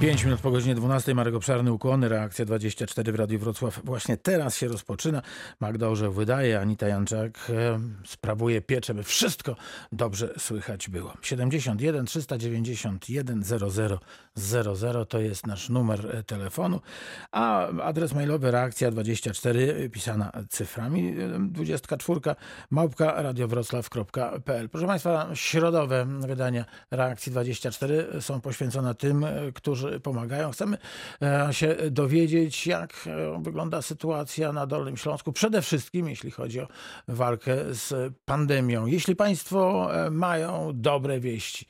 5 minut po godzinie 12 Marek Obszarny Ukłony, reakcja 24 w Radiu Wrocław. Właśnie teraz się rozpoczyna. Magda Orzeł wydaje, Anita Janczak e, sprawuje pieczę, by wszystko dobrze słychać było. 71 391 00 00 to jest nasz numer e, telefonu, a adres mailowy reakcja 24 pisana cyframi 24 e, małpka radiowroclaw.pl. Proszę Państwa, środowe wydania reakcji 24 są poświęcone tym, e, którzy pomagają. Chcemy e, się dowiedzieć, jak e, wygląda sytuacja na Dolnym Śląsku, przede wszystkim jeśli chodzi o walkę z pandemią. Jeśli Państwo e, mają dobre wieści,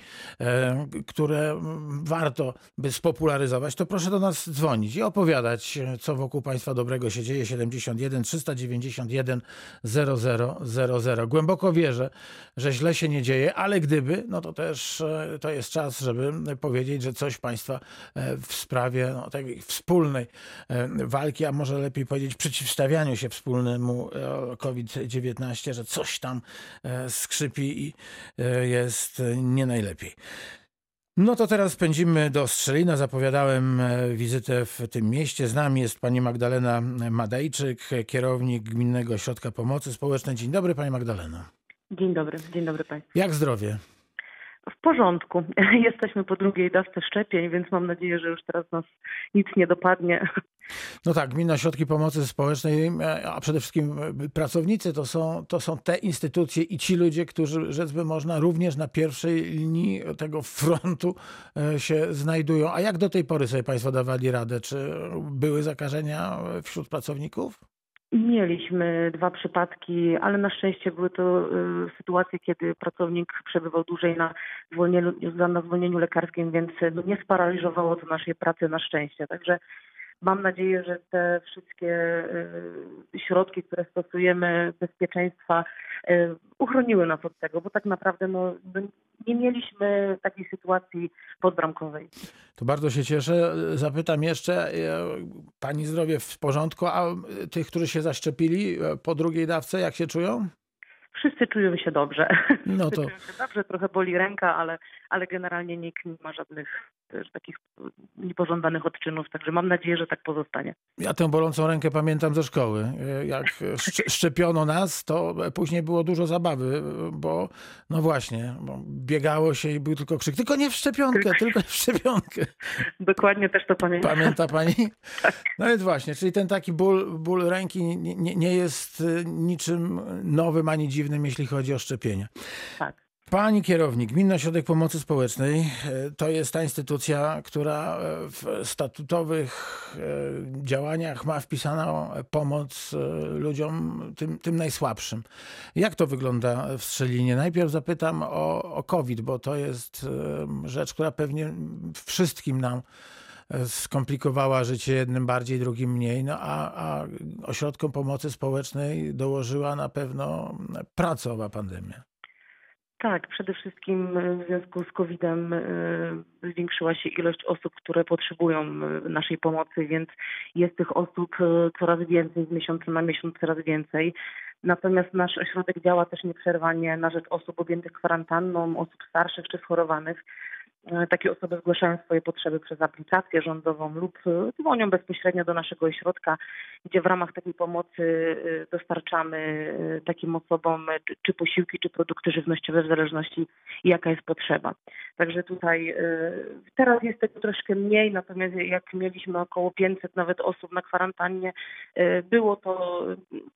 które warto by spopularyzować, to proszę do nas dzwonić i opowiadać, co wokół Państwa dobrego się dzieje. 71 391 0000. Głęboko wierzę, że źle się nie dzieje, ale gdyby, no to też to jest czas, żeby powiedzieć, że coś Państwa w sprawie no, takiej wspólnej e, walki, a może lepiej powiedzieć przeciwstawianiu się wspólnemu e, COVID-19, że coś tam skrzypi i jest nie najlepiej. No to teraz pędzimy do Strzelina. Zapowiadałem wizytę w tym mieście. Z nami jest pani Magdalena Madejczyk, kierownik Gminnego Ośrodka Pomocy Społecznej. Dzień dobry, pani Magdalena. Dzień dobry, dzień dobry państwu. Jak zdrowie? W porządku. Jesteśmy po drugiej dawce szczepień, więc mam nadzieję, że już teraz nas nic nie dopadnie. No tak, gmina ośrodki pomocy społecznej, a przede wszystkim pracownicy to są, to są te instytucje i ci ludzie, którzy, rzecz by można, również na pierwszej linii tego frontu e, się znajdują. A jak do tej pory sobie Państwo dawali radę? Czy były zakażenia wśród pracowników? Mieliśmy dwa przypadki, ale na szczęście były to y, sytuacje, kiedy pracownik przebywał dłużej na zwolnieniu, na zwolnieniu lekarskim, więc no, nie sparaliżowało to naszej pracy na szczęście. Także mam nadzieję, że te wszystkie y, środki, które stosujemy, bezpieczeństwa, y, uchroniły nas od tego, bo tak naprawdę no, no nie mieliśmy takiej sytuacji podbramkowej. To bardzo się cieszę. Zapytam jeszcze, e, pani zdrowie w porządku, a tych, którzy się zaszczepili po drugiej dawce, jak się czują? Wszyscy czują się dobrze. No to... Czują się dobrze, trochę boli ręka, ale, ale generalnie nikt nie ma żadnych też takich niepożądanych odczynów, także mam nadzieję, że tak pozostanie. Ja tę bolącą rękę pamiętam ze szkoły. Jak szczepiono nas, to później było dużo zabawy, bo no właśnie, bo biegało się i był tylko krzyk, tylko nie w szczepionkę, tylko, tylko w szczepionkę. Dokładnie też to pamiętam. Pamięta pani? tak. No więc właśnie, czyli ten taki ból, ból ręki nie, nie jest niczym nowym ani dziwnym, jeśli chodzi o szczepienia. Tak. Pani kierownik, Gminny Ośrodek Pomocy Społecznej e, to jest ta instytucja, która e, w statutowych e, działaniach ma wpisaną pomoc ludziom tym, tym najsłabszym. Jak to wygląda w Strzelinie? Najpierw zapytam o, o COVID, bo to jest rzecz, która pewnie wszystkim nam skomplikowała życie jednym bardziej, drugim mniej, no a, a ośrodkom pomocy społecznej dołożyła na pewno pracowa pandemia. Tak, przede wszystkim w związku z COVID-em e, zwiększyła się ilość osób, które potrzebują e, naszej pomocy, więc jest tych osób e, coraz więcej, z miesiąca na miesiąc coraz więcej. Natomiast nasz ośrodek działa też nieprzerwanie na rzecz osób objętych kwarantanną, osób starszych czy schorowanych. E, takie osoby zgłaszają swoje potrzeby przez aplikację rządową lub e, dzwonią bezpośrednio do naszego ośrodka, gdzie w ramach takiej pomocy e, dostarczamy takim osobom czy posiłki, czy produkty żywnościowe w zależności jaka jest potrzeba. Także tutaj teraz jest tego troszkę mniej, natomiast jak mieliśmy około 500 nawet osób na kwarantannie, było to,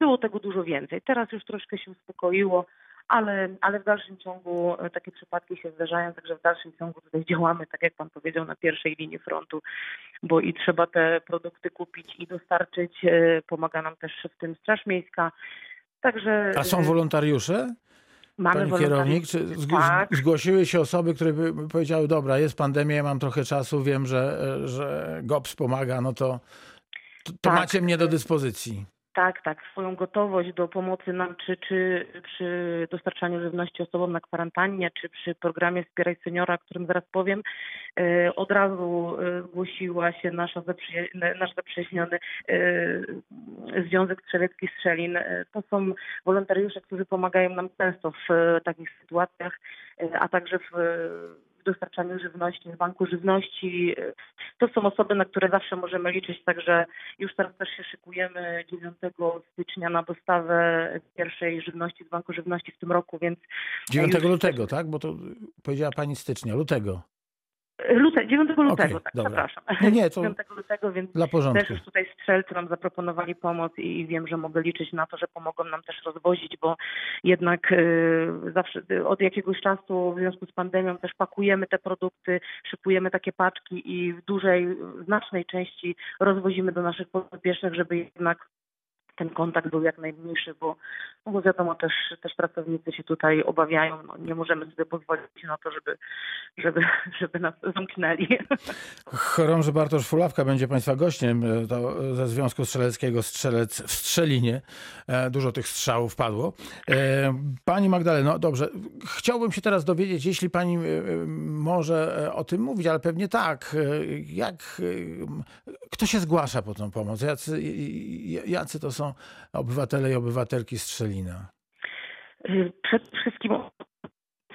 było tego dużo więcej. Teraz już troszkę się uspokoiło ale, ale w dalszym ciągu e, takie przypadki się zdarzają, także w dalszym ciągu tutaj działamy, tak jak Pan powiedział, na pierwszej linii frontu, bo i trzeba te produkty kupić i dostarczyć. E, pomaga nam też w tym Straż Miejska. Także, A są e, wolontariusze? Mamy Pani kierownik, czy tak. zgłosiły się osoby, które by powiedziały, dobra, jest pandemia, mam trochę czasu, wiem, że, że GOPS pomaga, no to, to, to tak. macie mnie do dyspozycji. Tak, tak, swoją gotowość do pomocy nam, czy, czy przy dostarczaniu żywności osobom na kwarantannie, czy przy programie Wspieraj Seniora, o którym zaraz powiem, e, od razu e, zgłosiła się nasza nasz zaprzyjaźniony e, Związek Strzelecki Strzelin. To są wolontariusze, którzy pomagają nam często w takich sytuacjach, a także w w dostarczaniu żywności, z banku żywności. To są osoby, na które zawsze możemy liczyć, także już teraz też się szykujemy 9 stycznia na dostawę pierwszej żywności z banku żywności w tym roku, więc 9 już- lutego, tak? Bo to powiedziała pani stycznia, lutego. Lute, 9 lutego, Okej, tak, dobra. przepraszam. Nie, nie, to 9 lutego, więc dla też porządku. już tutaj strzelcy nam zaproponowali pomoc i wiem, że mogę liczyć na to, że pomogą nam też rozwozić, bo jednak y, zawsze y, od jakiegoś czasu w związku z pandemią też pakujemy te produkty, szykujemy takie paczki i w dużej, znacznej części rozwozimy do naszych podopiecznych, żeby jednak ten kontakt był jak najmniejszy, bo, no bo wiadomo, też, też pracownicy się tutaj obawiają. No, nie możemy sobie pozwolić na to, żeby, żeby, żeby nas zamknęli. Chorąży Bartosz Fulawka będzie Państwa gościem e, to ze Związku Strzeleckiego Strzelec w Strzelinie. E, Dużo tych strzałów padło. E, Pani Magdaleno, dobrze, chciałbym się teraz dowiedzieć, jeśli Pani może o tym mówić, ale pewnie tak. Jak, kto się zgłasza po tą pomoc? Jacy, jacy to są obywatele i obywatelki Strzelina? Y, Przede wszystkim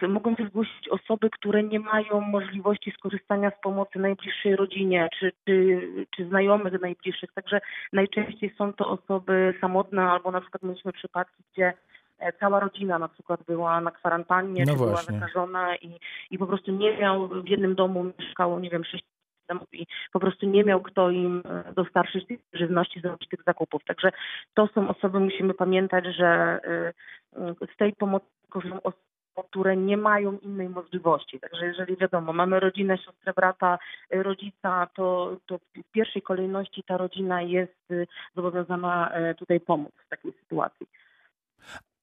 mogą się zgłosić osoby, które nie mają możliwości skorzystania z pomocy najbliższej rodzinie czy, czy, czy znajomych najbliższych. Także najczęściej są to osoby samotne albo na przykład mieliśmy przypadki, gdzie e, cała rodzina na przykład była na kwarantannie, No czy była zakażona i, i po prostu nie miał, w jednym domu mieszkało, nie wiem, sześć domów i po prostu nie miał kto im e, dostarczyć tych żywności, zrobić tych zakupów. Także to są osoby, musimy pamiętać, że y, y, z tej pomocy korzystają osoby, które nie mają innej możliwości. Także jeżeli wiadomo, mamy rodzinę, siostrę, brata, rodzica, to, to w pierwszej kolejności ta rodzina jest zobowiązana tutaj pomóc w takiej sytuacji.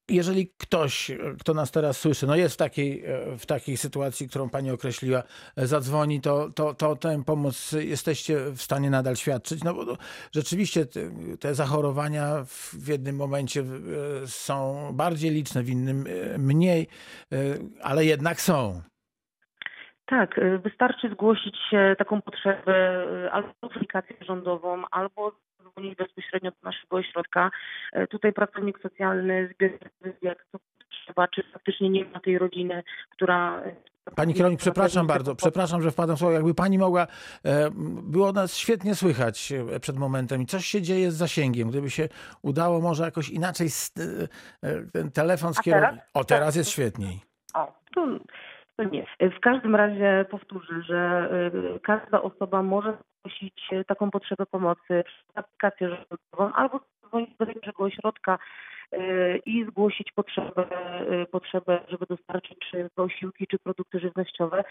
Jeżeli ktoś, e, kto nas teraz słyszy, no jest w takiej, e, w takiej sytuacji, którą pani określiła, e, zadzwoni, to, to, to tę pomoc jesteście w stanie nadal świadczyć. No bo to rzeczywiście te, zachorowania w, jednym momencie są bardziej liczne, w innym mniej, ale jednak są. Tak, wystarczy zgłosić taką potrzebę albo aplikację rządową, albo dzwonić bezpośrednio do naszego ośrodka. Y, Tutaj pracownik socjalny zbiera jak co potrzeba, czy faktycznie nie ma tej rodziny, która... Pani kierownik, przepraszam bardzo, przepraszam, że wpadam w słowo. Jakby pani mogła, e, było nas świetnie słychać e, przed momentem i coś się dzieje z zasięgiem. Gdyby się udało może jakoś inaczej e, ten telefon skierować. O, teraz jest świetniej. O, to, to nie. W każdym razie powtórzę, że y, każda osoba może zgłosić y, taką potrzebę pomocy przez aplikację rządową albo dzwonić do naszego ośrodka y, i zgłosić potrzebę, potrzebę, żeby dostarczyć czy posiłki, czy produkty żywnościowe.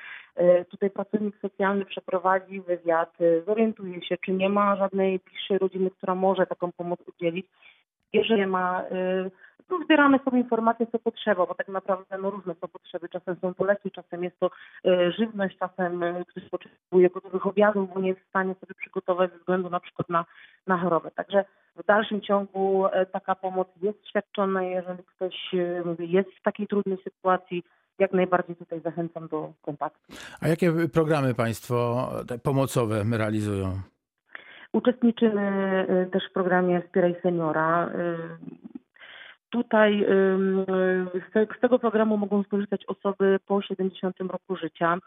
Tutaj pracownik socjalny przeprowadzi wywiad, zorientuje się, czy nie ma żadnej bliższej rodziny, która może taką pomoc udzielić. Jeżeli ma, y, to zbieramy sobie informacje, co potrzeba, bo tak naprawdę no, różne są potrzeby. Czasem są to leki, czasem jest to y, żywność, czasem y, ktoś potrzebuje gotowych obiadów, bo nie jest w stanie sobie przygotować ze względu na przykład na, na chorobę. Także w dalszym ciągu taka pomoc jest świadczona. Jeżeli ktoś jest w takiej trudnej sytuacji, jak najbardziej tutaj zachęcam do kontaktu. A jakie programy państwo pomocowe realizują? Uczestniczymy y, też w programie Wspieraj Seniora. Y, Tutaj y, z, te, z tego programu mogą skorzystać osoby po 70 roku życia.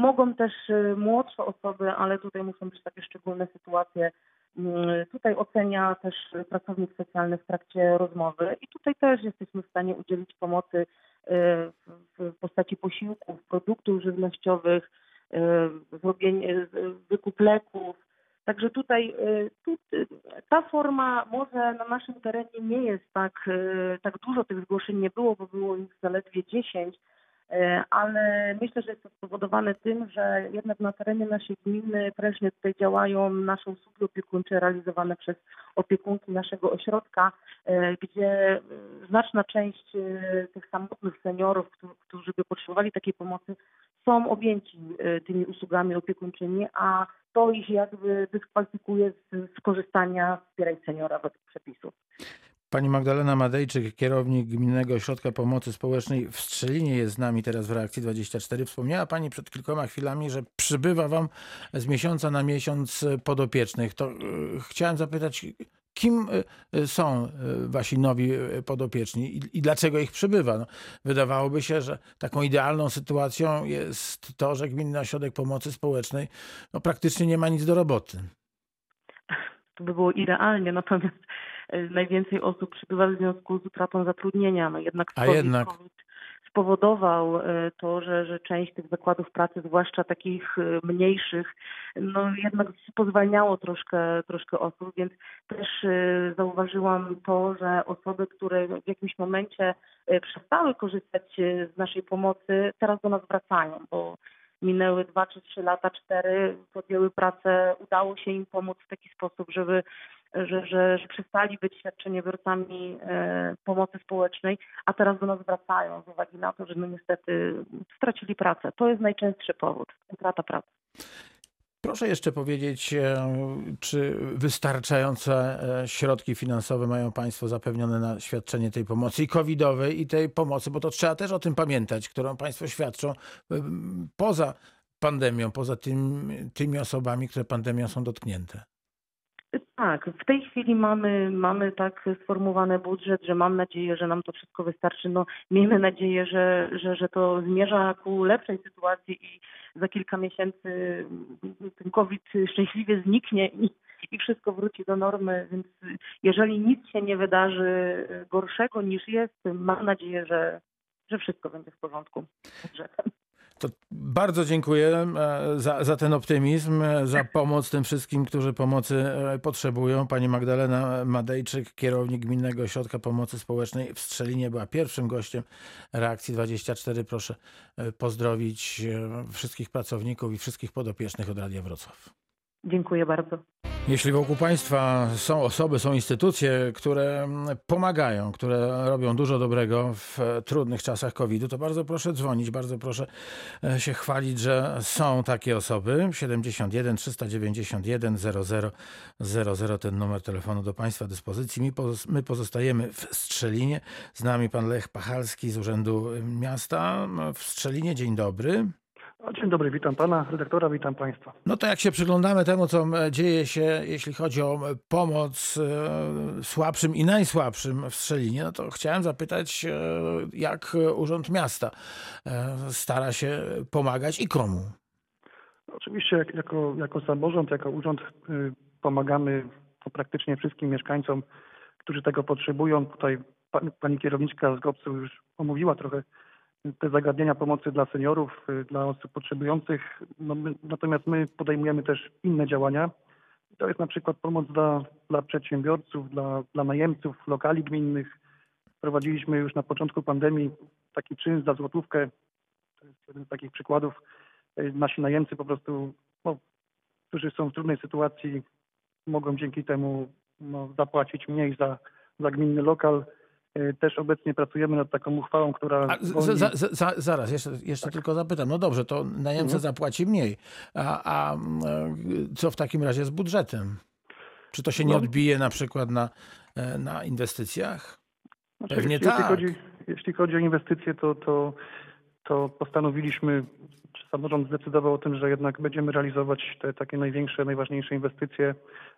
Mogą też młodsze osoby, ale tutaj muszą być takie szczególne sytuacje. Tutaj ocenia też pracownik socjalny w trakcie rozmowy i tutaj też jesteśmy w stanie udzielić pomocy w, postaci posiłków, produktów żywnościowych, wykup leków, Także tutaj y, tu, y, ta forma może na naszym terenie nie jest tak, y, tak dużo tych zgłoszeń nie było, bo było ich zaledwie 10, y, ale myślę, że jest to spowodowane tym, że jednak na terenie naszej gminy prężnie tutaj działają nasze usługi opiekuńcze realizowane przez opiekunki naszego ośrodka, gdzie znaczna część tych samotnych seniorów, którzy, by potrzebowali takiej pomocy, są objęci tymi usługami opiekuńczymi, a to ich jakby dyskwalifikuje z skorzystania z Wspieraj Seniora według przepisów. Pani Magdalena Madejczyk, kierownik Gminnego Ośrodka Pomocy Społecznej w Strzelinie jest z nami teraz w Reakcji 24. Wspomniała Pani przed kilkoma chwilami, że przybywa Wam z miesiąca na miesiąc podopiecznych. To e, chciałem zapytać, Kim y, y, są y, wasi nowi podopieczni i, i dlaczego ich przybywa? No, wydawałoby się, że taką idealną sytuacją jest to, że Gminny Ośrodek Pomocy Społecznej no, praktycznie nie ma nic do roboty. To by było idealnie, natomiast e, najwięcej osób przybywa w związku z utratą zatrudnienia. No jednak A jednak. COVID spowodował e, to, że, że część tych zakładów pracy, zwłaszcza takich e, mniejszych, no jednak pozwalniało troszkę, troszkę osób, więc też e, zauważyłam to, że osoby, które w jakimś momencie przestały korzystać z naszej pomocy, teraz do nas wracają, bo minęły dwa czy trzy lata, cztery, podjęły pracę, udało się im pomóc w taki sposób, żeby że, że, że przestali być świadczeniobiorcami e, pomocy społecznej, a teraz do nas wracają z uwagi na to, że no niestety stracili pracę. To jest najczęstszy powód, utrata pracy. Proszę jeszcze powiedzieć, e, czy wystarczające e, środki finansowe mają Państwo zapewnione na świadczenie tej pomocy i covidowej, i tej pomocy, bo to trzeba też o tym pamiętać, którą Państwo świadczą poza pandemią, poza tym, tymi osobami, które pandemią są dotknięte. Tak, w tej chwili mamy, mamy tak sformułowany budżet, że mam nadzieję, że nam to wszystko wystarczy. No, miejmy nadzieję, że, że, że to zmierza ku lepszej sytuacji i za kilka miesięcy ten COVID szczęśliwie zniknie i, i wszystko wróci do normy. Więc jeżeli nic się nie wydarzy gorszego niż jest, mam nadzieję, że, że wszystko będzie w porządku z budżetem. To bardzo dziękuję e, za, za ten optymizm, e, za pomoc tym wszystkim, którzy pomocy e, potrzebują. Pani Magdalena Madejczyk, kierownik Gminnego Ośrodka Pomocy Społecznej w Strzelinie, była pierwszym gościem Reakcji 24. Proszę pozdrowić wszystkich pracowników i wszystkich podopiecznych od Radia Wrocław. Dziękuję bardzo. Jeśli wokół Państwa są osoby, są instytucje, które mm, pomagają, które robią dużo dobrego w e, trudnych czasach COVID-u, to bardzo proszę dzwonić, bardzo proszę e, się chwalić, że są takie osoby. 71 391 00 00 ten numer telefonu do Państwa dyspozycji. My, poz- my pozostajemy w Strzelinie. Z nami pan Lech Pachalski z Urzędu Miasta w Strzelinie. Dzień dobry. Dzień dobry, witam pana redaktora, witam państwa. No to jak się przyglądamy temu, co dzieje się, jeśli chodzi o pomoc e, słabszym i najsłabszym w Strzelinie, no to chciałem zapytać, e, jak Urząd Miasta e, stara się pomagać i komu? Oczywiście jak, jako, jako samorząd, jako urząd y, pomagamy praktycznie wszystkim mieszkańcom, którzy tego potrzebują. Tutaj pa, pani kierowniczka z GOPS-u już omówiła trochę te zagadnienia pomocy dla seniorów, y, dla osób potrzebujących. No my, natomiast my podejmujemy też inne działania. To jest na przykład pomoc dla, dla przedsiębiorców, dla, dla najemców lokali gminnych. Wprowadziliśmy już na początku pandemii taki czyn za złotówkę. To jest jeden z takich przykładów. Y, Nasi najemcy po prostu, no, którzy są w trudnej sytuacji, mogą dzięki temu no, zapłacić mniej za, za gminny lokal. Y, Też obecnie pracujemy nad taką uchwałą, która. A, z, zwolni- za, za, za, zaraz, jeszcze, jeszcze tylko zapytam. No dobrze, to najemca Mhm. zapłaci mniej. A, a e, co w takim razie z budżetem? Czy to się nie No. odbije na przykład na, e, na inwestycjach? Znaczy, Pewnie jeśli, tak. Jeśli chodzi, jeśli chodzi o inwestycje, to, to, to postanowiliśmy, czy samorząd zdecydował o tym, że jednak będziemy realizować te takie największe, najważniejsze inwestycje.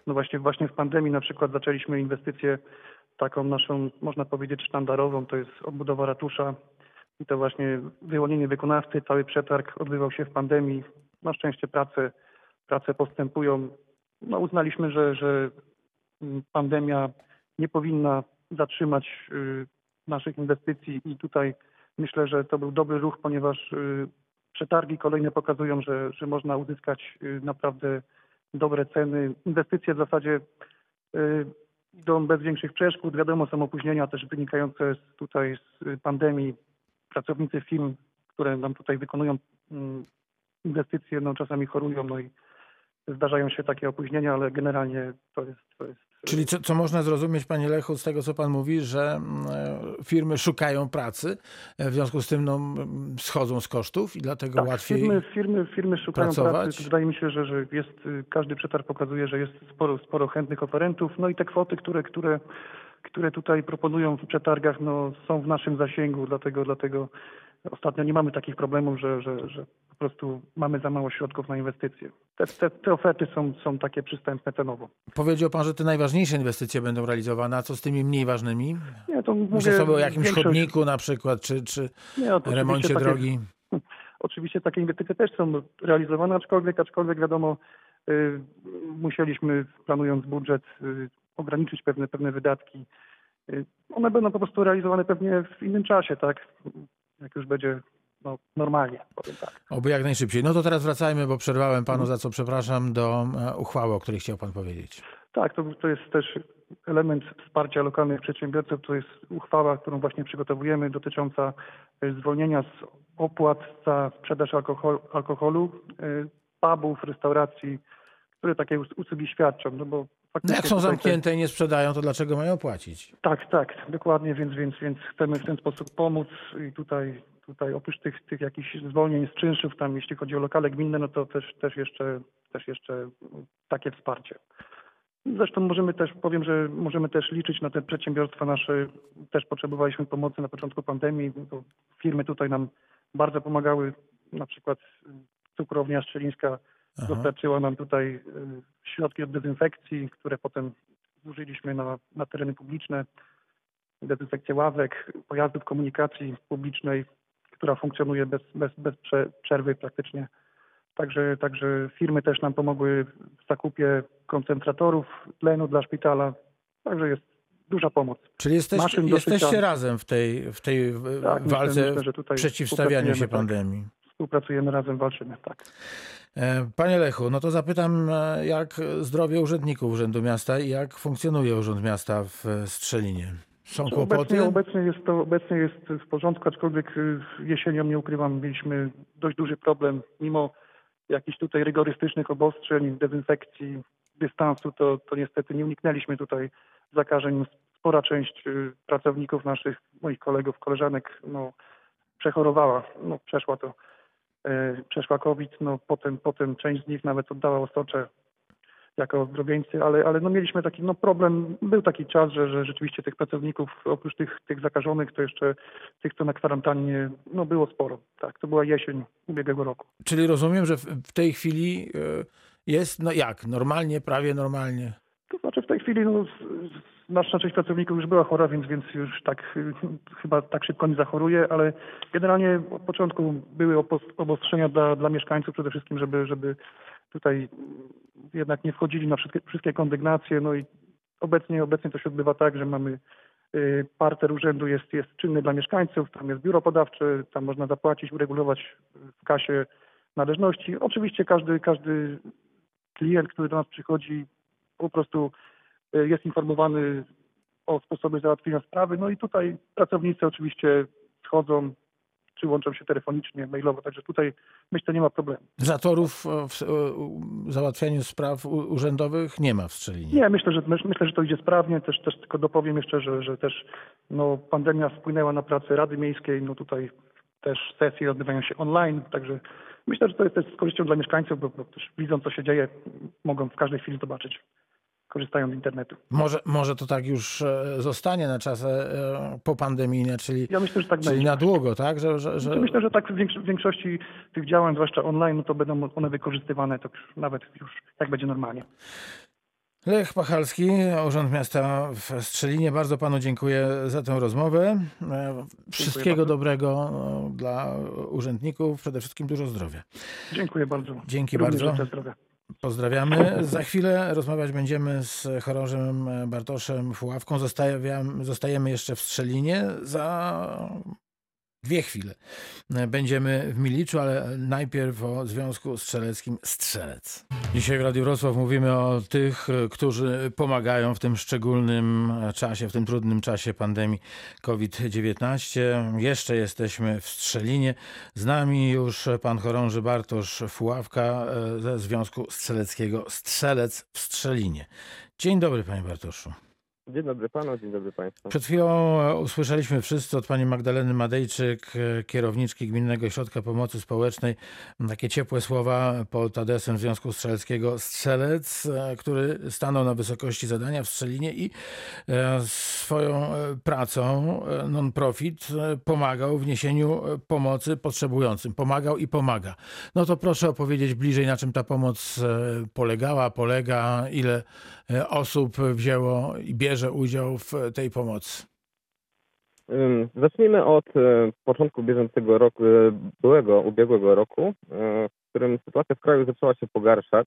No właśnie, właśnie w pandemii na przykład zaczęliśmy inwestycję taką naszą, można powiedzieć, sztandarową, to jest odbudowa ratusza i to właśnie wyłonienie wykonawcy, cały przetarg odbywał się w pandemii. Na szczęście prace, prace postępują. No uznaliśmy, że, że pandemia nie powinna zatrzymać y, naszych inwestycji i tutaj myślę, że to był dobry ruch, ponieważ y, przetargi kolejne pokazują, że, że można uzyskać y, naprawdę dobre ceny. Inwestycje w zasadzie idą bez większych przeszkód. Wiadomo, są opóźnienia też wynikające z, tutaj z pandemii. Pracownicy firm, które nam tutaj wykonują mm, inwestycje, no czasami chorują, no i zdarzają się takie opóźnienia, ale generalnie to jest, to jest Czyli co, co można zrozumieć, panie Lechu, z tego, co pan mówi, że mm, e, firmy szukają pracy, e, w związku z tym no, schodzą z kosztów i dlatego Tak, łatwiej... firmy, firmy, firmy szukają pracować? pracy. Wydaje mi się, że, że jest, y, każdy przetarg pokazuje, że jest sporo, sporo chętnych oferentów. No i te kwoty, które, które, które tutaj proponują w przetargach, no, są w naszym zasięgu, dlatego, dlatego ostatnio nie mamy takich problemów, że, że, że po prostu mamy za mało środków na inwestycje. Te, te, te oferty są, są takie przystępne cenowo. Powiedział pan, że te najważniejsze inwestycje będą realizowane, a co z tymi mniej ważnymi? Nie, to Myślę mówię, sobie o jakimś większość- chodniku na przykład, czy, czy Nie, remoncie takie- drogi. Oczywiście takie inwestycje też są realizowane, aczkolwiek, aczkolwiek wiadomo, y, musieliśmy planując budżet y, ograniczyć pewne, pewne wydatki. Y, one będą po prostu realizowane pewnie w innym czasie, tak? Jak już będzie no, normalnie, powiem tak. Oby jak najszybciej. No to teraz wracajmy, bo przerwałem panu, za co przepraszam, do e, uchwały, o której chciał pan powiedzieć. Tak, to, to jest też element wsparcia lokalnych przedsiębiorców. To jest uchwała, którą właśnie przygotowujemy, dotycząca y, zwolnienia z opłat za sprzedaż alkohol, alkoholu, y, pubów, restauracji, które takie us- usługi świadczą. No bo No jak są zamknięte i nie sprzedają, to dlaczego mają płacić? Tak, tak, dokładnie, więc, więc, więc chcemy w ten sposób pomóc i tutaj, tutaj oprócz tych, tych jakichś zwolnień z czynszów, tam jeśli chodzi o lokale gminne, no to też, też jeszcze, też jeszcze takie wsparcie. Zresztą możemy też, powiem, że możemy też liczyć na te przedsiębiorstwa nasze. Też potrzebowaliśmy pomocy na początku pandemii, bo firmy tutaj nam bardzo pomagały. Na przykład cukrownia szczelińska Aha. dostarczyła nam tutaj y, środki od dezynfekcji, które potem zużyliśmy na, na tereny publiczne. Dezynfekcję ławek, pojazdów komunikacji publicznej, która funkcjonuje bez, bez, bez prze- przerwy praktycznie. Także, także firmy też nam pomogły w zakupie koncentratorów tlenu dla szpitala. Także jest duża pomoc. Czyli jesteście, do jesteście razem w tej, w tej Tak, myślę- walce, myślę, w przeciwstawianiu się współpracujemy, tak. Współpracujemy razem, walczymy. Tak. E, Panie Lechu, no to zapytam, e, jak zdrowie urzędników Urzędu Miasta i jak funkcjonuje Urząd Miasta w e, Strzelinie? Są kłopoty? Obecnie, obecnie, jest to, obecnie jest w porządku, aczkolwiek jesienią, nie ukrywam, mieliśmy dość duży problem. Mimo jakichś tutaj rygorystycznych obostrzeń, dezynfekcji, dystansu, to, to niestety nie uniknęliśmy tutaj zakażeń. Spora część pracowników naszych, moich kolegów, koleżanek, no, przechorowała, no, przeszła to, przeszła COVID, no, potem, potem część z nich nawet oddała osocze jako ozdrowieńcy, ale, ale no mieliśmy taki no problem, był taki czas, że, że rzeczywiście tych pracowników, oprócz tych, tych zakażonych, to jeszcze tych, co na kwarantannie, no było sporo. Tak, to była jesień ubiegłego roku. Czyli rozumiem, że w, tej chwili e, jest, no jak, normalnie, prawie normalnie? To znaczy w tej chwili no, nasza część pracowników już była chora, więc, więc już tak y, chyba tak szybko nie zachoruje, ale generalnie od początku były obostrzenia dla, dla mieszkańców przede wszystkim, żeby, żeby tutaj jednak nie wchodzili na wszystkie, wszystkie kondygnacje. No i obecnie, obecnie to się odbywa tak, że mamy y, parter urzędu jest, jest czynny dla mieszkańców, tam jest biuro podawcze, tam można zapłacić, uregulować w kasie należności. Oczywiście każdy, każdy klient, który do nas przychodzi, po prostu jest informowany o sposobie załatwienia sprawy. No i tutaj pracownicy oczywiście schodzą, czy łączą się telefonicznie, mailowo, także tutaj myślę nie ma problemu. Zatorów e, w e, załatwianiu spraw urzędowych nie ma w Strzelinie. Nie, myślę, że myślę, że to idzie sprawnie. Też, też tylko dopowiem jeszcze, że, że też no, pandemia wpłynęła na pracę Rady Miejskiej. No tutaj też sesje odbywają się online, także myślę, że to jest też z korzyścią dla mieszkańców, bo, bo też widzą, co się dzieje, mogą w każdej chwili zobaczyć, korzystają z internetu. Może, może to tak już e, zostanie na czasy e, popandemijne, czyli, Ja myślę, że tak czyli na długo, tak? Że, że, że... Myślę, że tak w większo- w większości tych działań, zwłaszcza online, no to będą one wykorzystywane tak już, nawet już jak będzie normalnie. Lech Pachalski, Urząd Miasta w Strzelinie. Bardzo panu dziękuję za tę rozmowę. E, Wszystkiego dobrego e, dla urzędników, przede wszystkim dużo zdrowia. Dziękuję bardzo. Dzięki Również bardzo. Pozdrawiamy. Za chwilę rozmawiać będziemy z chorążym Bartoszem Fuławką. Zostajemy jeszcze w Strzelinie. Za dwie chwile będziemy w Miliczu, ale najpierw o Związku Strzeleckim Strzelec. Dzisiaj w Radiu Wrocław mówimy o tych, którzy pomagają w tym szczególnym czasie, w tym trudnym czasie pandemii COVID-19. Jeszcze jesteśmy w Strzelinie. Z nami już pan chorąży Bartosz Fuławka e, ze Związku Strzeleckiego Strzelec w Strzelinie. Dzień dobry, panie Bartoszu. Dzień dobry panu, dzień dobry państwu. Przed chwilą e, usłyszeliśmy wszyscy od pani Magdaleny Madejczyk, e, kierowniczki Gminnego Ośrodka Pomocy Społecznej, takie ciepłe słowa pod adresem Związku Strzeleckiego Strzelec, e, który stanął na wysokości zadania w Strzelinie i swoją pracą non-profit pomagał w niesieniu pomocy potrzebującym. Pomagał i pomaga. No to proszę opowiedzieć bliżej, na czym ta pomoc polegała, polega, ile osób wzięło i bierze udział w tej pomocy. Zacznijmy od e, początku bieżącego roku, e, byłego, ubiegłego roku, e, w którym sytuacja w kraju zaczęła się pogarszać.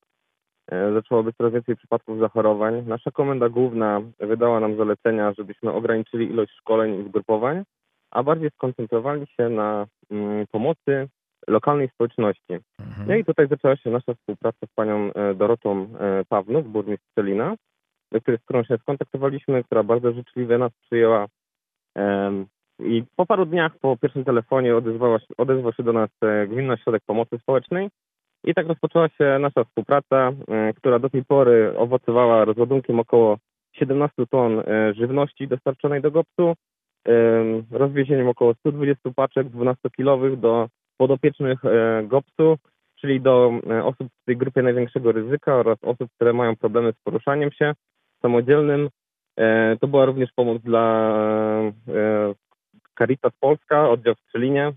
E, Zaczęło być coraz więcej przypadków zachorowań. Nasza komenda główna wydała nam zalecenia, żebyśmy ograniczyli ilość szkoleń i zgrupowań, a bardziej skoncentrowali się na mm, pomocy lokalnej społeczności. Mhm. No i tutaj zaczęła się nasza współpraca z panią e, Dorotą e, Pawnuk, burmistrz której, z którą się skontaktowaliśmy, która bardzo życzliwie nas przyjęła. I po paru dniach po pierwszym telefonie odezwała się, odezwał się do nas e, Gminny Ośrodek Pomocy Społecznej i tak rozpoczęła się nasza współpraca, która do tej pory owocowała rozładunkiem około 17 ton żywności dostarczonej do GOPS-u, em, rozwiezieniem około 120 paczek 12-kilowych do podopiecznych e, GOPS-u, czyli do e, osób w tej grupie największego ryzyka oraz osób, które mają problemy z poruszaniem się samodzielnym. E, To była również pomoc dla Caritas Polska, oddział w Strzelinie,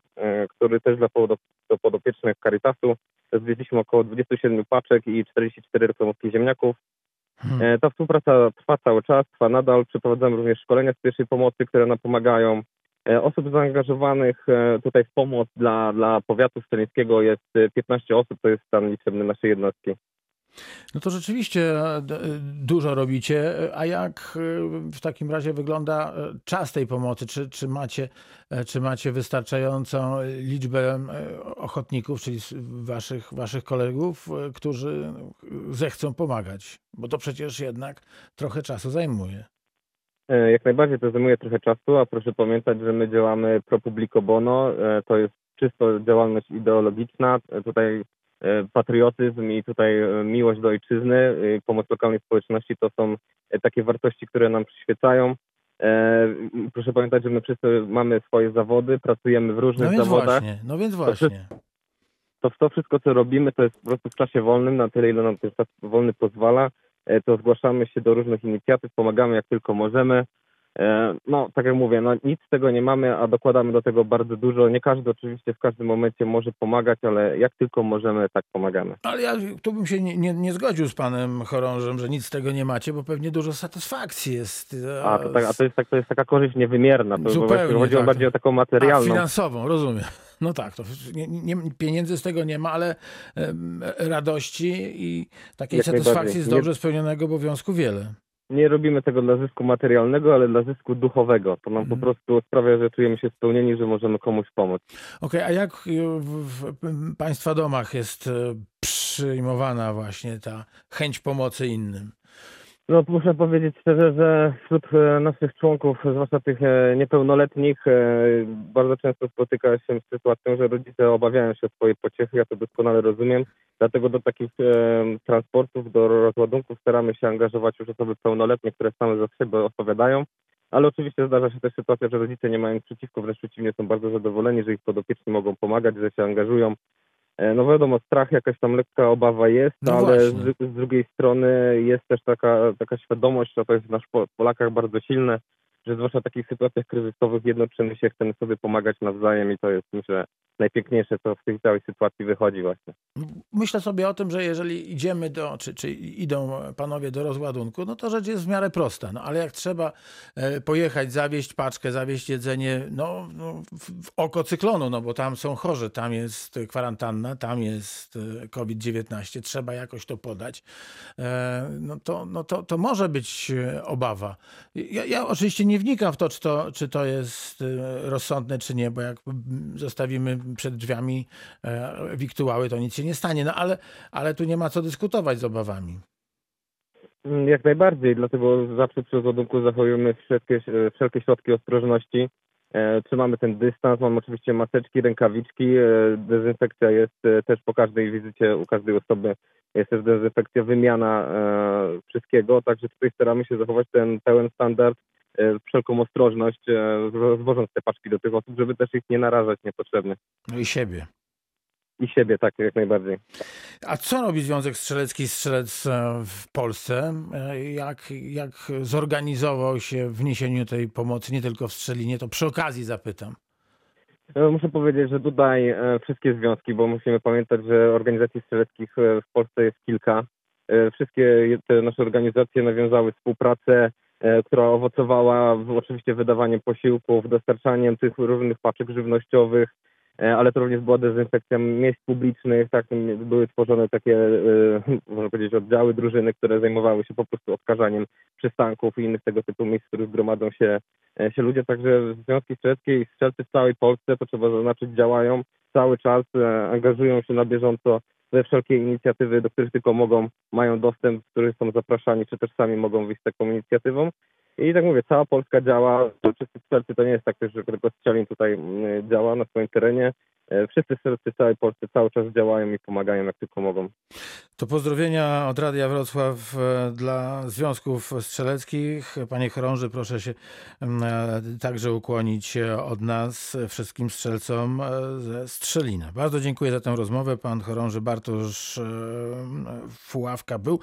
który też dla podo- do podopiecznych Caritasu zwieźliśmy około 27 paczek i 44 reklamówki ziemniaków. Hmm. Ta współpraca trwa cały czas, trwa nadal. Przeprowadzamy również szkolenia z pierwszej pomocy, które nam pomagają. E, Osób zaangażowanych e, tutaj w pomoc dla, dla powiatu szczelińskiego jest e, 15 osób, to jest stan liczebny naszej jednostki. No to rzeczywiście e, dużo robicie, a jak e, w takim razie wygląda e, czas tej pomocy? Czy, czy, macie, e, czy macie wystarczającą liczbę e, ochotników, czyli waszych, waszych kolegów, e, którzy zechcą pomagać? Bo to przecież jednak trochę czasu zajmuje. E, Jak najbardziej to zajmuje trochę czasu, a proszę pamiętać, że my działamy pro publico bono. E, To jest czysto działalność ideologiczna. E, Tutaj patriotyzm i tutaj miłość do ojczyzny, pomoc lokalnej społeczności to są takie wartości, które nam przyświecają. Proszę pamiętać, że my wszyscy mamy swoje zawody, pracujemy w No różnych więc zawodach. właśnie, no więc właśnie. to to wszystko, co robimy, to jest po prostu w czasie wolnym, na tyle, ile nam ten czas wolny pozwala. E, To zgłaszamy się do różnych inicjatyw, pomagamy jak tylko możemy. E, No, tak jak mówię, no, nic z tego nie mamy, a dokładamy do tego bardzo dużo. Nie każdy oczywiście w każdym momencie może pomagać, ale jak tylko możemy, tak pomagamy. Ale ja tu bym się nie, nie, nie zgodził z panem chorążem, że nic z tego nie macie, bo pewnie dużo satysfakcji jest. e, A to, tak, a to, jest, tak, to jest taka korzyść niewymierna. To bo Zupełnie chodziło tak. bardziej o taką A, materialną. finansową, rozumiem. No tak, to nie, nie, pieniędzy z tego nie ma, ale em, radości i takiej Jak satysfakcji z dobrze spełnionego obowiązku wiele. Nie robimy tego dla zysku materialnego, ale dla zysku duchowego. To nam Mhm. po prostu sprawia, że czujemy się spełnieni, że możemy komuś pomóc. Okej, a jak w, w, Państwa domach jest e, przyjmowana właśnie ta chęć pomocy innym? No muszę powiedzieć szczerze, że wśród e, naszych członków, zwłaszcza tych e, niepełnoletnich, e, bardzo często spotyka się z sytuacją, że rodzice obawiają się o swoje pociechy, ja to doskonale rozumiem, dlatego do takich transportów, do rozładunków staramy się angażować już osoby pełnoletnie, które same za siebie odpowiadają, ale oczywiście zdarza się też sytuacja, że rodzice nie mają przeciwko, wręcz przeciwnie, są bardzo zadowoleni, że ich podopieczni mogą pomagać, że się angażują. E, No wiadomo, strach, jakaś tam lekka obawa jest, No ale z, z drugiej strony jest też taka, taka świadomość, że to jest w nas po- Polakach bardzo silne, że zwłaszcza w takich sytuacjach kryzysowych jednoczymy się, chcemy sobie pomagać nawzajem i to jest myślę najpiękniejsze, co w tej całej sytuacji wychodzi właśnie. Myślę sobie o tym, że jeżeli idziemy do, czy, czy idą panowie do rozładunku, no to rzecz jest w miarę prosta. No ale jak trzeba e, pojechać, zawieźć paczkę, zawieźć jedzenie, no, no w, oko cyklonu, no bo tam są chorzy, tam jest kwarantanna, tam jest e, COVID-19, trzeba jakoś to podać, e, no to, no to, to może być obawa. Ja, ja oczywiście nie wnikam w to czy, to, czy to jest rozsądne, czy nie, bo jak zostawimy przed drzwiami e, wiktuały, to nic się nie stanie. No ale, ale tu nie ma co dyskutować z obawami. Mm, Jak najbardziej, dlatego zawsze przy rozładunku zachowujemy wszelkie, wszelkie środki ostrożności. e, trzymamy ten dystans, mamy oczywiście maseczki, rękawiczki, e, dezynfekcja jest e, też po każdej wizycie u każdej osoby, jest też dezynfekcja, wymiana e, wszystkiego, także tutaj staramy się zachować ten pełen standard, e, wszelką ostrożność, e, zwożąc te paczki do tych osób, żeby też ich nie narażać niepotrzebnie. No i siebie. I siebie, tak, jak najbardziej. A co robi Związek Strzelecki Strzelec e, w Polsce? E, Jak, jak zorganizował się w niesieniu tej pomocy, nie tylko w Strzelinie? To przy okazji zapytam. E, Muszę powiedzieć, że tutaj e, wszystkie związki, bo musimy pamiętać, że organizacji strzeleckich e, w Polsce jest kilka. E, Wszystkie te nasze organizacje nawiązały współpracę, e, która owocowała w, oczywiście wydawaniem posiłków, dostarczaniem tych różnych paczek żywnościowych, e, ale to również była dezynfekcja miejsc publicznych, tak, były tworzone takie, e, można powiedzieć, oddziały, drużyny, które zajmowały się po prostu odkażaniem przystanków i innych tego typu miejsc, w których gromadzą się e, się ludzie, także związki strzeleckie i strzelcy w całej Polsce, to trzeba zaznaczyć, działają cały czas, e, angażują się na bieżąco we wszelkie inicjatywy, do których tylko mogą, mają dostęp, w których są zapraszani, czy też sami mogą wyjść z taką inicjatywą. I tak mówię, cała Polska działa, wszyscy strzelcy to nie jest tak, że tylko Strzelin tutaj mm, działa na swoim terenie. E, Wszyscy strzelcy w całej Polsce cały czas działają i pomagają jak tylko mogą. To pozdrowienia od Radia Wrocław e, dla związków strzeleckich. Panie chorąży, proszę się m, e, także ukłonić od nas wszystkim strzelcom ze Strzelina. Bardzo dziękuję za tę rozmowę. Pan chorąży Bartosz Fuławka był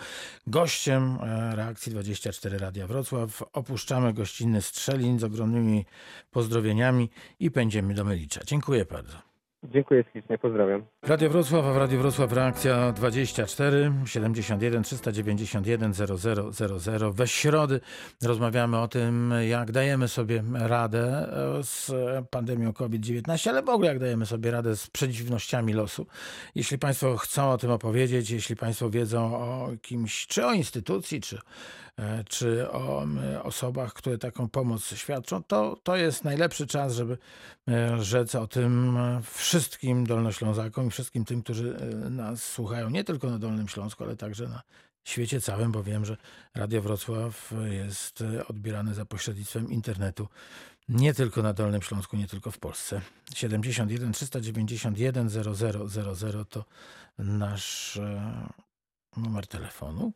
gościem reakcji 24 Radia Wrocław. Opuszczamy gościnny Strzelin z ogromnymi pozdrowieniami i pędziemy do Melicza. Dziękuję bardzo. Dziękuję ślicznie, pozdrawiam. Radio Wrocław, a w Radio Wrocław reakcja 24 71 391 0000. We środy rozmawiamy o tym, jak dajemy sobie radę e, z pandemią COVID-19, ale w ogóle jak dajemy sobie radę z przeciwnościami losu. Jeśli Państwo chcą o tym opowiedzieć, jeśli Państwo wiedzą o kimś, czy o instytucji, czy, czy o osobach, które taką pomoc świadczą, to, to jest najlepszy czas, żeby e, rzec o tym e, wszystkim Dolnoślązakom i wszystkim tym, którzy e, nas słuchają, nie tylko na Dolnym Śląsku, ale także na świecie całym, bo wiem, że Radio Wrocław jest e, odbierane za pośrednictwem internetu nie tylko na Dolnym Śląsku, nie tylko w Polsce. 71 391 0000 to nasz e, numer telefonu.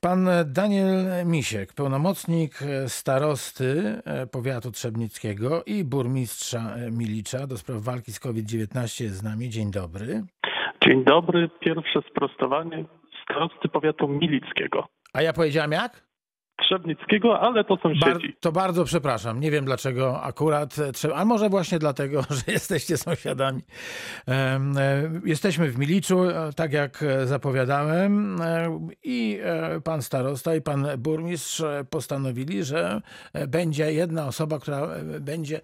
Pan Daniel Misiek, pełnomocnik starosty e, powiatu trzebnickiego i burmistrza e, Milicza do spraw walki z COVID-19 jest z nami. Dzień dobry. Dzień dobry. Pierwsze sprostowanie starosty powiatu milickiego. A ja powiedziałem jak? Trzebnickiego, ale to Bar sąsiedzi. to bardzo przepraszam. Nie wiem dlaczego akurat e, a może właśnie dlatego, że jesteście sąsiadami. E, Jesteśmy w Miliczu, e, tak jak zapowiadałem, i pan starosta i pan burmistrz postanowili, że będzie jedna osoba, która będzie,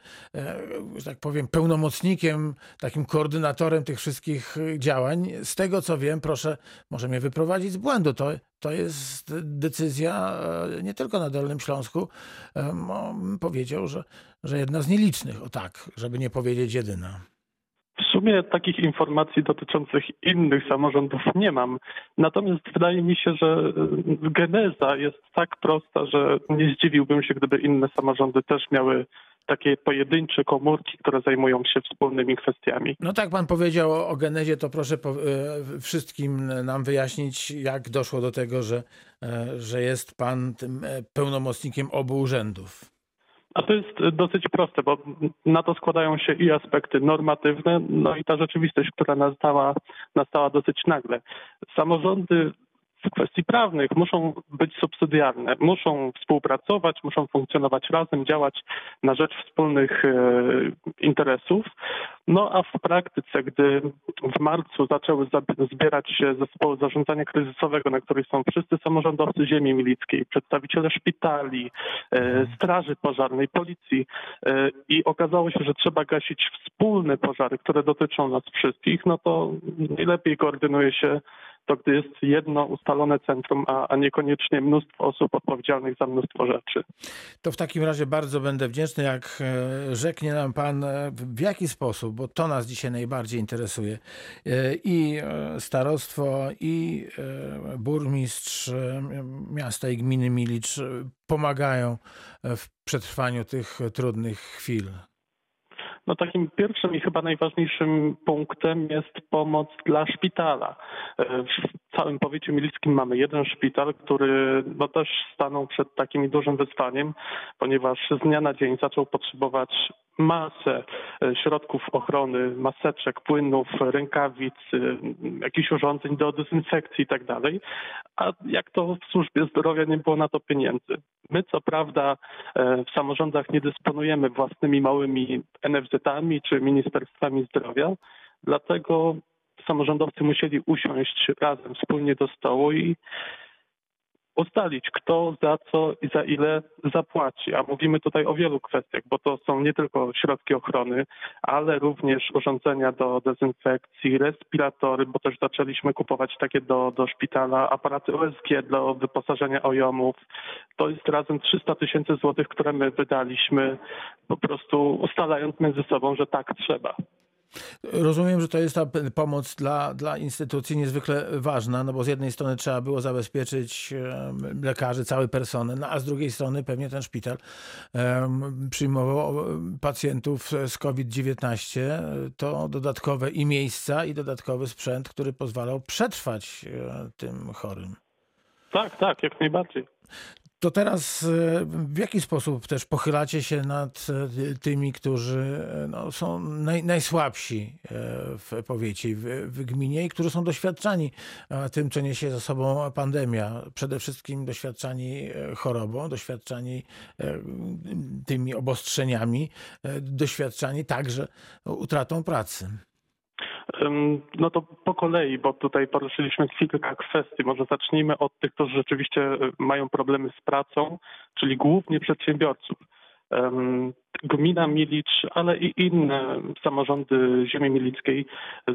że tak powiem, pełnomocnikiem, takim koordynatorem tych wszystkich działań. Z tego co wiem, proszę, może mnie wyprowadzić z błędu. To, to jest decyzja e, nie tylko na Dolnym Śląsku. E, Powiedział, że, że jedna z nielicznych, o tak, żeby nie powiedzieć jedyna. W sumie takich informacji dotyczących innych samorządów nie mam. Natomiast wydaje mi się, że y, geneza jest tak prosta, że nie zdziwiłbym się, gdyby inne samorządy też miały takie pojedyncze komórki, które zajmują się wspólnymi kwestiami. No tak pan powiedział o, o genezie, to proszę po, e, wszystkim nam wyjaśnić, jak doszło do tego, że, e, że jest pan tym e, pełnomocnikiem obu urzędów. A to jest dosyć proste, bo na to składają się i aspekty normatywne, no i ta rzeczywistość, która nastała, nastała dosyć nagle. Samorządy w kwestii prawnych muszą być subsydiarne, muszą współpracować, muszą funkcjonować razem, działać na rzecz wspólnych e, interesów. No a w praktyce, gdy w marcu zaczęły zbierać się zespoły zarządzania kryzysowego, na których są wszyscy samorządowcy ziemi milickiej, przedstawiciele szpitali, e, straży pożarnej, policji e, i okazało się, że trzeba gasić wspólne pożary, które dotyczą nas wszystkich, no to najlepiej koordynuje się to, gdy jest jedno ustalone centrum, a, a niekoniecznie mnóstwo osób odpowiedzialnych za mnóstwo rzeczy. To w takim razie bardzo będę wdzięczny, jak e, rzeknie nam Pan, e, w jaki sposób, bo to nas dzisiaj najbardziej interesuje, e, i starostwo, i burmistrz miasta i gminy Milicz pomagają w przetrwaniu tych trudnych chwil. No takim pierwszym i chyba najważniejszym punktem jest pomoc dla szpitala. W całym powiecie milickim mamy jeden szpital, który no też stanął przed takim dużym wyzwaniem, ponieważ z dnia na dzień zaczął potrzebować masę e, środków ochrony, maseczek, płynów, rękawic, e, jakichś urządzeń do dezynfekcji i tak dalej. A jak to w służbie zdrowia nie było na to pieniędzy. My co prawda e, w samorządach nie dysponujemy własnymi małymi NFZ-ami czy ministerstwami zdrowia, dlatego samorządowcy musieli usiąść razem wspólnie do stołu i ustalić, kto za co i za ile zapłaci. A mówimy tutaj o wielu kwestiach, bo to są nie tylko środki ochrony, ale również urządzenia do dezynfekcji, respiratory, bo też zaczęliśmy kupować takie do, do szpitala, aparaty USG do wyposażenia OJOMów. To jest razem 300 tysięcy złotych, które my wydaliśmy, po prostu ustalając między sobą, że tak trzeba. Rozumiem, że to jest ta pomoc dla, dla instytucji niezwykle ważna, no bo z jednej strony trzeba było zabezpieczyć lekarzy, cały personel, no a z drugiej strony pewnie ten szpital przyjmował pacjentów z COVID-19. To dodatkowe i miejsca, i dodatkowy sprzęt, który pozwalał przetrwać e, tym chorym. Tak, tak, jak najbardziej. To teraz e, w jaki sposób też pochylacie się nad e, tymi, którzy e, no, są naj, najsłabsi w powiecie, w, w gminie i którzy są doświadczani tym, co niesie za sobą pandemia. Przede wszystkim doświadczani chorobą, doświadczani tymi obostrzeniami, doświadczani także utratą pracy. No to po kolei, bo tutaj poruszyliśmy kilka kwestii. Może zacznijmy od tych, którzy rzeczywiście y, mają problemy z pracą, czyli głównie przedsiębiorców. Gmina Milicz, ale i inne samorządy ziemi milickiej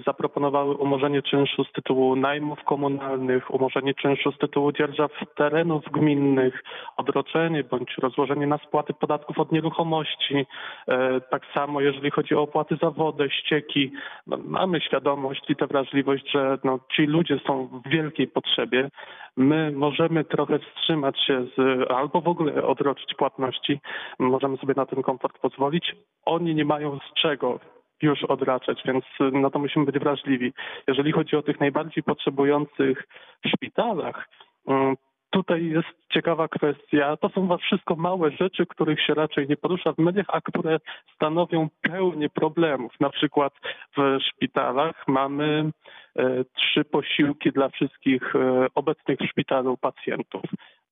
zaproponowały umorzenie czynszu z tytułu najmów komunalnych, umorzenie czynszu z tytułu dzierżaw terenów gminnych, odroczenie bądź rozłożenie na spłaty podatków od nieruchomości. E, Tak samo jeżeli chodzi o opłaty za wodę, ścieki. No, mamy świadomość i tę wrażliwość, że no, ci ludzie są w wielkiej potrzebie. My możemy trochę wstrzymać się z, albo w ogóle odroczyć płatności. Możemy sobie na ten komfort pozwolić. Oni nie mają z czego już odraczać, więc y, na to musimy być wrażliwi. Jeżeli chodzi o tych najbardziej potrzebujących w szpitalach, mm, tutaj jest ciekawa kwestia. To są wszystko małe rzeczy, których się raczej nie porusza w mediach, a które stanowią pełnię problemów. Na przykład w szpitalach mamy e, trzy posiłki dla wszystkich obecnych w szpitalu pacjentów.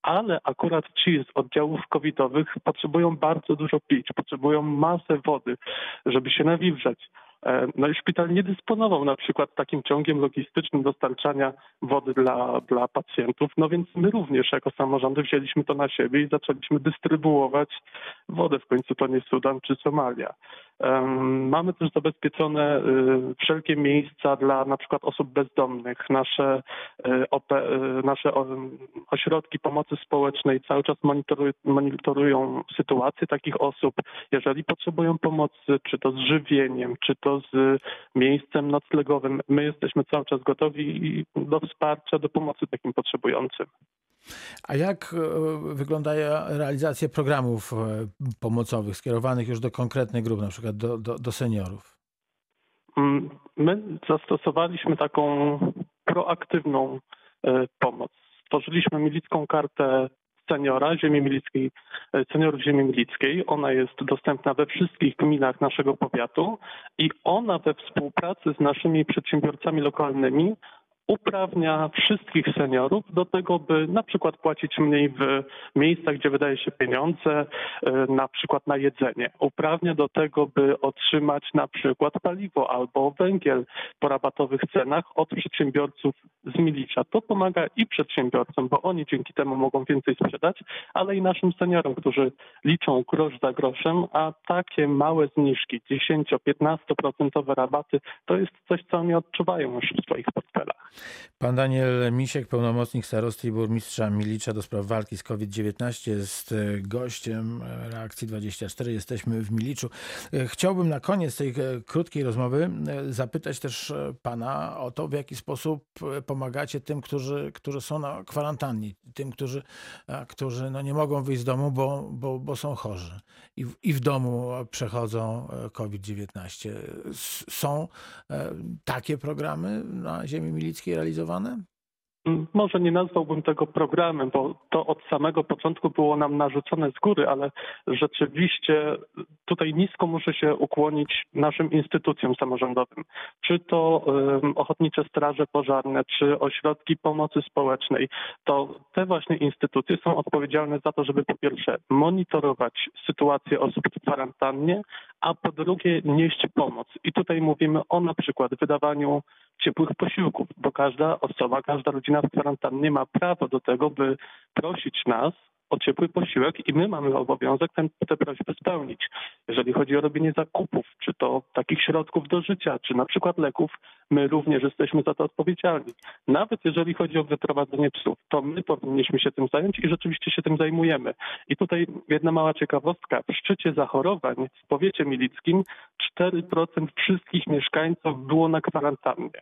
Ale akurat ci z oddziałów covidowych potrzebują bardzo dużo pić, potrzebują masę wody, żeby się nawilżać. E, No i szpital nie dysponował na przykład takim ciągiem logistycznym dostarczania wody dla, dla pacjentów, no więc my również jako samorządy wzięliśmy to na siebie i zaczęliśmy dystrybuować wodę. W końcu to nie Sudan czy Somalia. Mamy też zabezpieczone y, wszelkie miejsca dla na przykład osób bezdomnych. Nasze, y, y, nasze ośrodki pomocy społecznej cały czas monitoruj, monitorują sytuację takich osób. Jeżeli potrzebują pomocy, czy to z żywieniem, czy to z miejscem noclegowym, my jesteśmy cały czas gotowi do wsparcia, do pomocy takim potrzebującym. A jak e, wygląda realizacja programów e, pomocowych skierowanych już do konkretnych grup, na przykład do, do, do seniorów? Mm, My zastosowaliśmy taką proaktywną e, pomoc. Stworzyliśmy milicką kartę seniora ziemi milickiej, seniorów ziemi milickiej. Ona jest dostępna we wszystkich gminach naszego powiatu i ona we współpracy z naszymi przedsiębiorcami lokalnymi uprawnia wszystkich seniorów do tego, by na przykład płacić mniej w miejscach, gdzie wydaje się pieniądze, e, na przykład na jedzenie. Uprawnia do tego, by otrzymać na przykład paliwo albo węgiel po rabatowych cenach od przedsiębiorców z Milicza. To pomaga i przedsiębiorcom, bo oni dzięki temu mogą więcej sprzedać, ale i naszym seniorom, którzy liczą grosz za groszem, a takie małe zniżki, 10-15% rabaty, to jest coś, co oni odczuwają już w swoich portfelach. Pan Daniel Misiek, pełnomocnik starosty i burmistrza Milicza do spraw walki z COVID-19 jest e, gościem e, Reakcji 24. Jesteśmy w Miliczu. E, Chciałbym na koniec tej krótkiej rozmowy zapytać też pana o to, w jaki sposób pomagacie tym, którzy, którzy są na kwarantannie, tym, którzy, którzy no nie mogą wyjść z domu, bo, bo, bo są chorzy i w, i w domu przechodzą e, COVID-19. S- Są takie programy na ziemi realizowane? Mm, Może nie nazwałbym tego programem, bo to od samego początku było nam narzucone z góry, ale rzeczywiście tutaj nisko muszę się ukłonić naszym instytucjom samorządowym. Czy to em, ochotnicze straże pożarne, czy ośrodki pomocy społecznej, to te właśnie instytucje są odpowiedzialne za to, żeby po pierwsze monitorować sytuację osób w kwarantannie, a po drugie nieść pomoc. I tutaj mówimy o na przykład wydawaniu ciepłych posiłków, bo każda osoba, każda rodzina w kwarantannie ma prawo do tego, by prosić nas o ciepły posiłek i my mamy obowiązek ten, te prośby spełnić. Jeżeli chodzi o robienie zakupów, czy to takich środków do życia, czy na przykład leków, my również jesteśmy za to odpowiedzialni. Nawet jeżeli chodzi o wyprowadzenie psów, to my powinniśmy się tym zająć i rzeczywiście się tym zajmujemy. I tutaj jedna mała ciekawostka. W szczycie zachorowań w powiecie milickim 4% wszystkich mieszkańców było na kwarantannie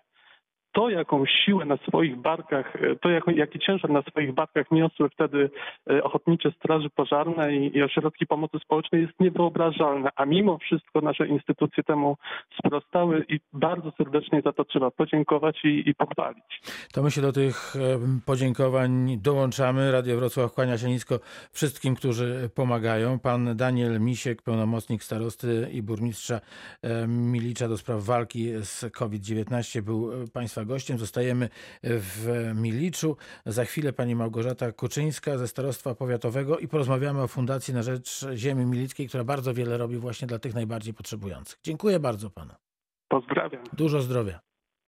to, jaką siłę na swoich barkach, e, to jako, jaki ciężar na swoich barkach niosły wtedy e, ochotnicze straży pożarne i, i ośrodki pomocy społecznej jest niewyobrażalne, a mimo wszystko nasze instytucje temu sprostały i bardzo serdecznie za to trzeba podziękować i, i pochwalić. To my się do tych podziękowań dołączamy. Radio Wrocław kłania się nisko wszystkim, którzy pomagają. Pan Daniel Misiek, pełnomocnik starosty i burmistrza Milicza do spraw walki z COVID-19 był e, Państwa gościem. Zostajemy w Miliczu. Za chwilę pani Małgorzata Kuczyńska ze Starostwa Powiatowego i porozmawiamy o Fundacji na Rzecz Ziemi Milickiej, która bardzo wiele robi właśnie dla tych najbardziej potrzebujących. Dziękuję bardzo panu. Pozdrawiam. Dużo zdrowia.